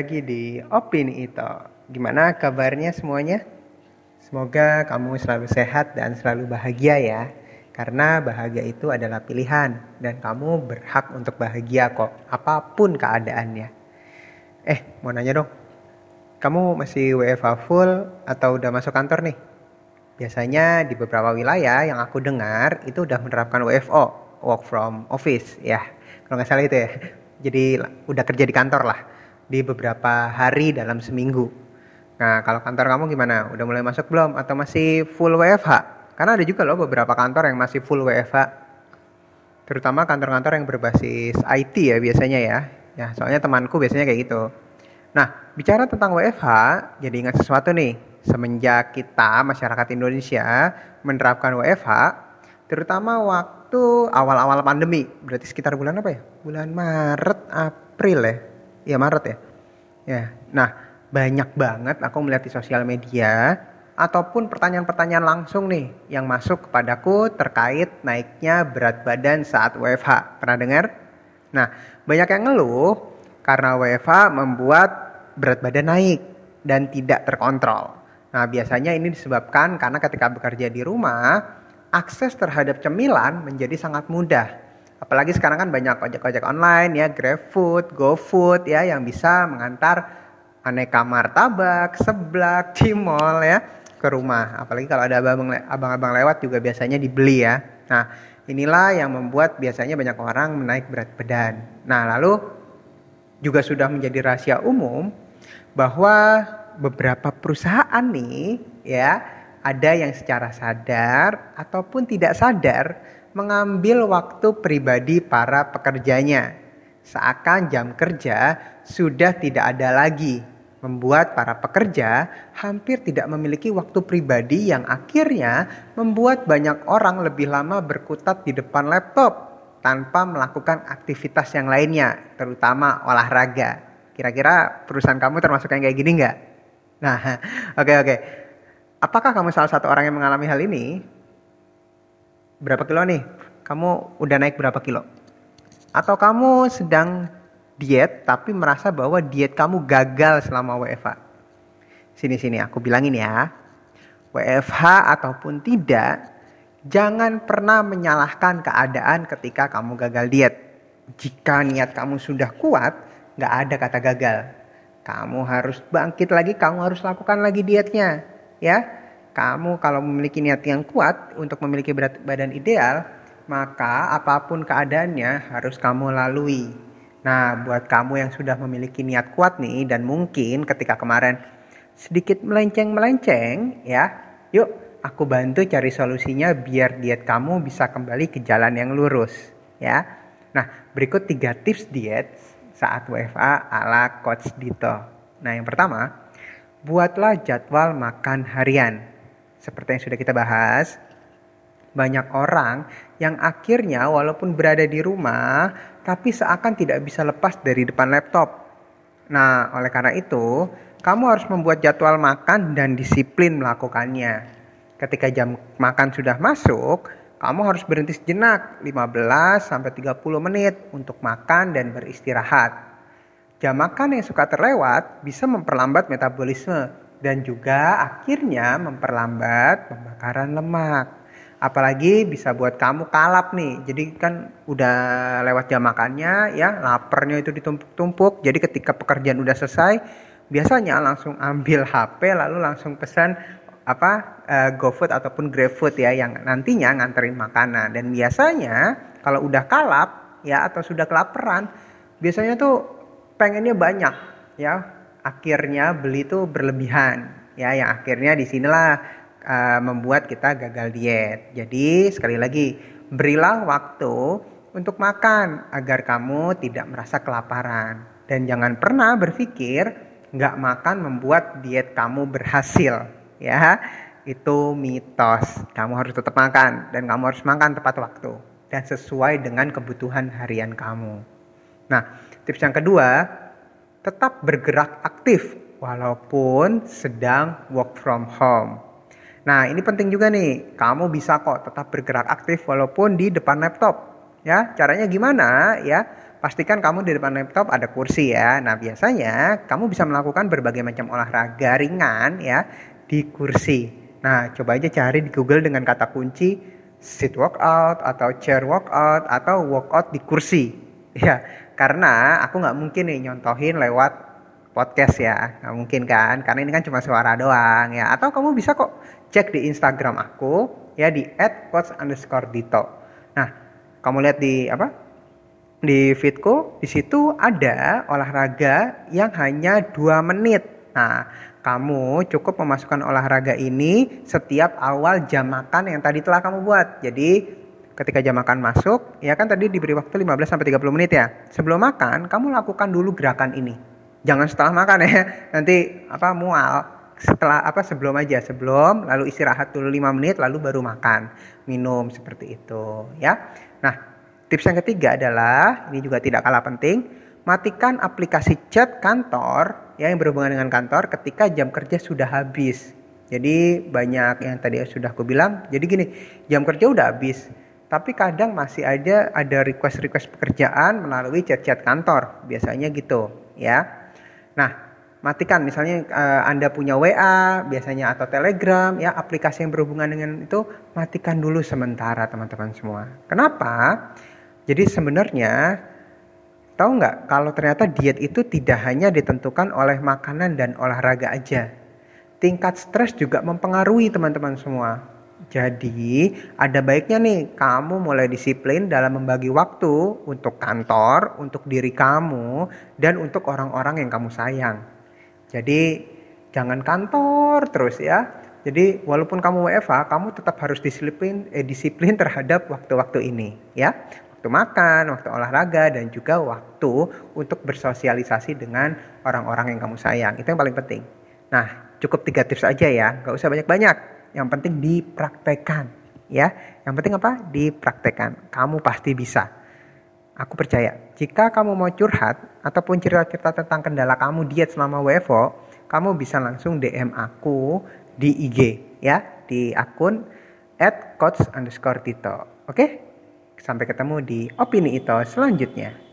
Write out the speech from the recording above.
lagi di Opini Ito. Gimana kabarnya semuanya? Semoga kamu selalu sehat dan selalu bahagia ya. Karena bahagia itu adalah pilihan dan kamu berhak untuk bahagia kok, apa pun keadaannya. Eh, mau nanya dong. Kamu masih WFH full atau udah masuk kantor nih? Biasanya di beberapa wilayah yang aku dengar itu udah menerapkan WFO, work from office ya. Kalau nggak salah itu ya. Jadi udah kerja di kantor lah di beberapa hari dalam seminggu. Nah, kalau kantor kamu gimana? Udah mulai masuk belum? Atau masih full WFH? Karena ada juga loh beberapa kantor yang masih full WFH. Terutama kantor-kantor yang berbasis IT ya biasanya ya. Ya, soalnya temanku biasanya kayak gitu. Nah, bicara tentang WFH, jadi ingat sesuatu nih. Semenjak kita, masyarakat Indonesia, menerapkan WFH, terutama waktu awal-awal pandemi, berarti sekitar bulan apa ya? Bulan Maret, April ya? Ya Maret ya. Ya. Nah, banyak banget aku melihat di sosial media ataupun pertanyaan-pertanyaan langsung nih yang masuk kepadaku terkait naiknya berat badan saat WFH. Pernah dengar? Nah, banyak yang ngeluh karena WFH membuat berat badan naik dan tidak terkontrol. Nah, biasanya ini disebabkan karena ketika bekerja di rumah, akses terhadap cemilan menjadi sangat mudah Apalagi sekarang kan banyak ojek-ojek online ya, GrabFood, GoFood ya yang bisa mengantar aneka martabak, seblak, cimol ya ke rumah. Apalagi kalau ada abang-abang lewat juga biasanya dibeli ya. Nah, inilah yang membuat biasanya banyak orang menaik berat badan. Nah, lalu juga sudah menjadi rahasia umum bahwa beberapa perusahaan nih ya ada yang secara sadar ataupun tidak sadar mengambil waktu pribadi para pekerjanya. Seakan jam kerja sudah tidak ada lagi, membuat para pekerja hampir tidak memiliki waktu pribadi yang akhirnya membuat banyak orang lebih lama berkutat di depan laptop tanpa melakukan aktivitas yang lainnya, terutama olahraga. Kira-kira perusahaan kamu termasuk yang kayak gini nggak? Nah, oke okay, oke. Okay. Apakah kamu salah satu orang yang mengalami hal ini? Berapa kilo nih? Kamu udah naik berapa kilo? Atau kamu sedang diet tapi merasa bahwa diet kamu gagal selama WFH? Sini-sini aku bilangin ya. WFH ataupun tidak, jangan pernah menyalahkan keadaan ketika kamu gagal diet. Jika niat kamu sudah kuat, nggak ada kata gagal. Kamu harus bangkit lagi, kamu harus lakukan lagi dietnya. Ya, kamu kalau memiliki niat yang kuat untuk memiliki berat badan ideal, maka apa pun keadaannya harus kamu lalui. Nah, buat kamu yang sudah memiliki niat kuat nih dan mungkin ketika kemarin sedikit melenceng-melenceng ya, yuk aku bantu cari solusinya biar diet kamu bisa kembali ke jalan yang lurus ya. Nah, berikut tiga tips diet saat WFA ala Coach Dito. Nah, yang pertama, buatlah jadwal makan harian. Seperti yang sudah kita bahas, banyak orang yang akhirnya walaupun berada di rumah, tapi seakan tidak bisa lepas dari depan laptop. Nah, oleh karena itu, kamu harus membuat jadwal makan dan disiplin melakukannya. Ketika jam makan sudah masuk, kamu harus berhenti sejenak 15 sampai 30 menit untuk makan dan beristirahat. Jam makan yang suka terlewat bisa memperlambat metabolisme dan juga akhirnya memperlambat pembakaran lemak. Apalagi bisa buat kamu kalap nih. Jadi kan udah lewat jam makannya ya, laparnya itu ditumpuk-tumpuk. Jadi ketika pekerjaan udah selesai, biasanya langsung ambil HP lalu langsung pesan apa uh, GoFood ataupun GrabFood ya yang nantinya nganterin makanan. Dan biasanya kalau udah kalap ya atau sudah kelaparan, biasanya tuh pengennya banyak ya akhirnya beli itu berlebihan. Ya yang akhirnya di sinilah uh, membuat kita gagal diet. Jadi sekali lagi berilah waktu untuk makan agar kamu tidak merasa kelaparan. Dan jangan pernah berpikir nggak makan membuat diet kamu berhasil. Ya itu mitos. Kamu harus tetap makan dan kamu harus makan tepat waktu dan sesuai dengan kebutuhan harian kamu. Nah tips yang kedua tetap bergerak aktif walaupun sedang work from home. Nah, ini penting juga nih. Kamu bisa kok tetap bergerak aktif walaupun di depan laptop. Ya, caranya gimana? Ya, pastikan kamu di depan laptop ada kursi ya. Nah, biasanya kamu bisa melakukan berbagai macam olahraga ringan ya di kursi. Nah, coba aja cari di Google dengan kata kunci sit workout atau chair workout atau workout di kursi. Ya, karena aku nggak mungkin nih nyontohin lewat podcast ya, nggak mungkin kan? Karena ini kan cuma suara doang ya. Atau kamu bisa kok cek di Instagram aku ya di @coach_dito. Nah, kamu lihat di apa? Di feedku, di situ ada olahraga yang hanya dua menit. Nah, kamu cukup memasukkan olahraga ini setiap awal jam makan yang tadi telah kamu buat. Jadi ketika jam makan masuk, ya kan tadi diberi waktu 15 sampai 30 menit ya. Sebelum makan, kamu lakukan dulu gerakan ini. Jangan setelah makan ya. Nanti apa mual. Setelah apa sebelum aja, sebelum lalu istirahat dulu 5 menit lalu baru makan, minum seperti itu ya. Nah, tips yang ketiga adalah ini juga tidak kalah penting, matikan aplikasi chat kantor ya yang berhubungan dengan kantor ketika jam kerja sudah habis. Jadi banyak yang tadi sudah aku bilang. Jadi gini, jam kerja udah habis. Tapi kadang masih ada ada request-request pekerjaan melalui chat-chat kantor. Biasanya gitu, ya. Nah, matikan misalnya uh, Anda punya WA biasanya atau Telegram ya aplikasi yang berhubungan dengan itu matikan dulu sementara teman-teman semua. Kenapa? Jadi sebenarnya Tahu nggak kalau ternyata diet itu tidak hanya ditentukan oleh makanan dan olahraga aja. Tingkat stres juga mempengaruhi teman-teman semua. Jadi ada baiknya nih kamu mulai disiplin dalam membagi waktu untuk kantor, untuk diri kamu, dan untuk orang-orang yang kamu sayang. Jadi jangan kantor terus ya. Jadi walaupun kamu WFA, kamu tetap harus disiplin, eh, disiplin terhadap waktu-waktu ini ya waktu makan, waktu olahraga, dan juga waktu untuk bersosialisasi dengan orang-orang yang kamu sayang. Itu yang paling penting. Nah, cukup tiga tips aja ya, nggak usah banyak-banyak. Yang penting dipraktekkan, ya. Yang penting apa? Dipraktekkan. Kamu pasti bisa. Aku percaya, jika kamu mau curhat ataupun cerita-cerita tentang kendala kamu diet selama WFO, kamu bisa langsung DM aku di IG ya, di akun at coach underscore Tito. Oke? Sampai ketemu di opini itu selanjutnya.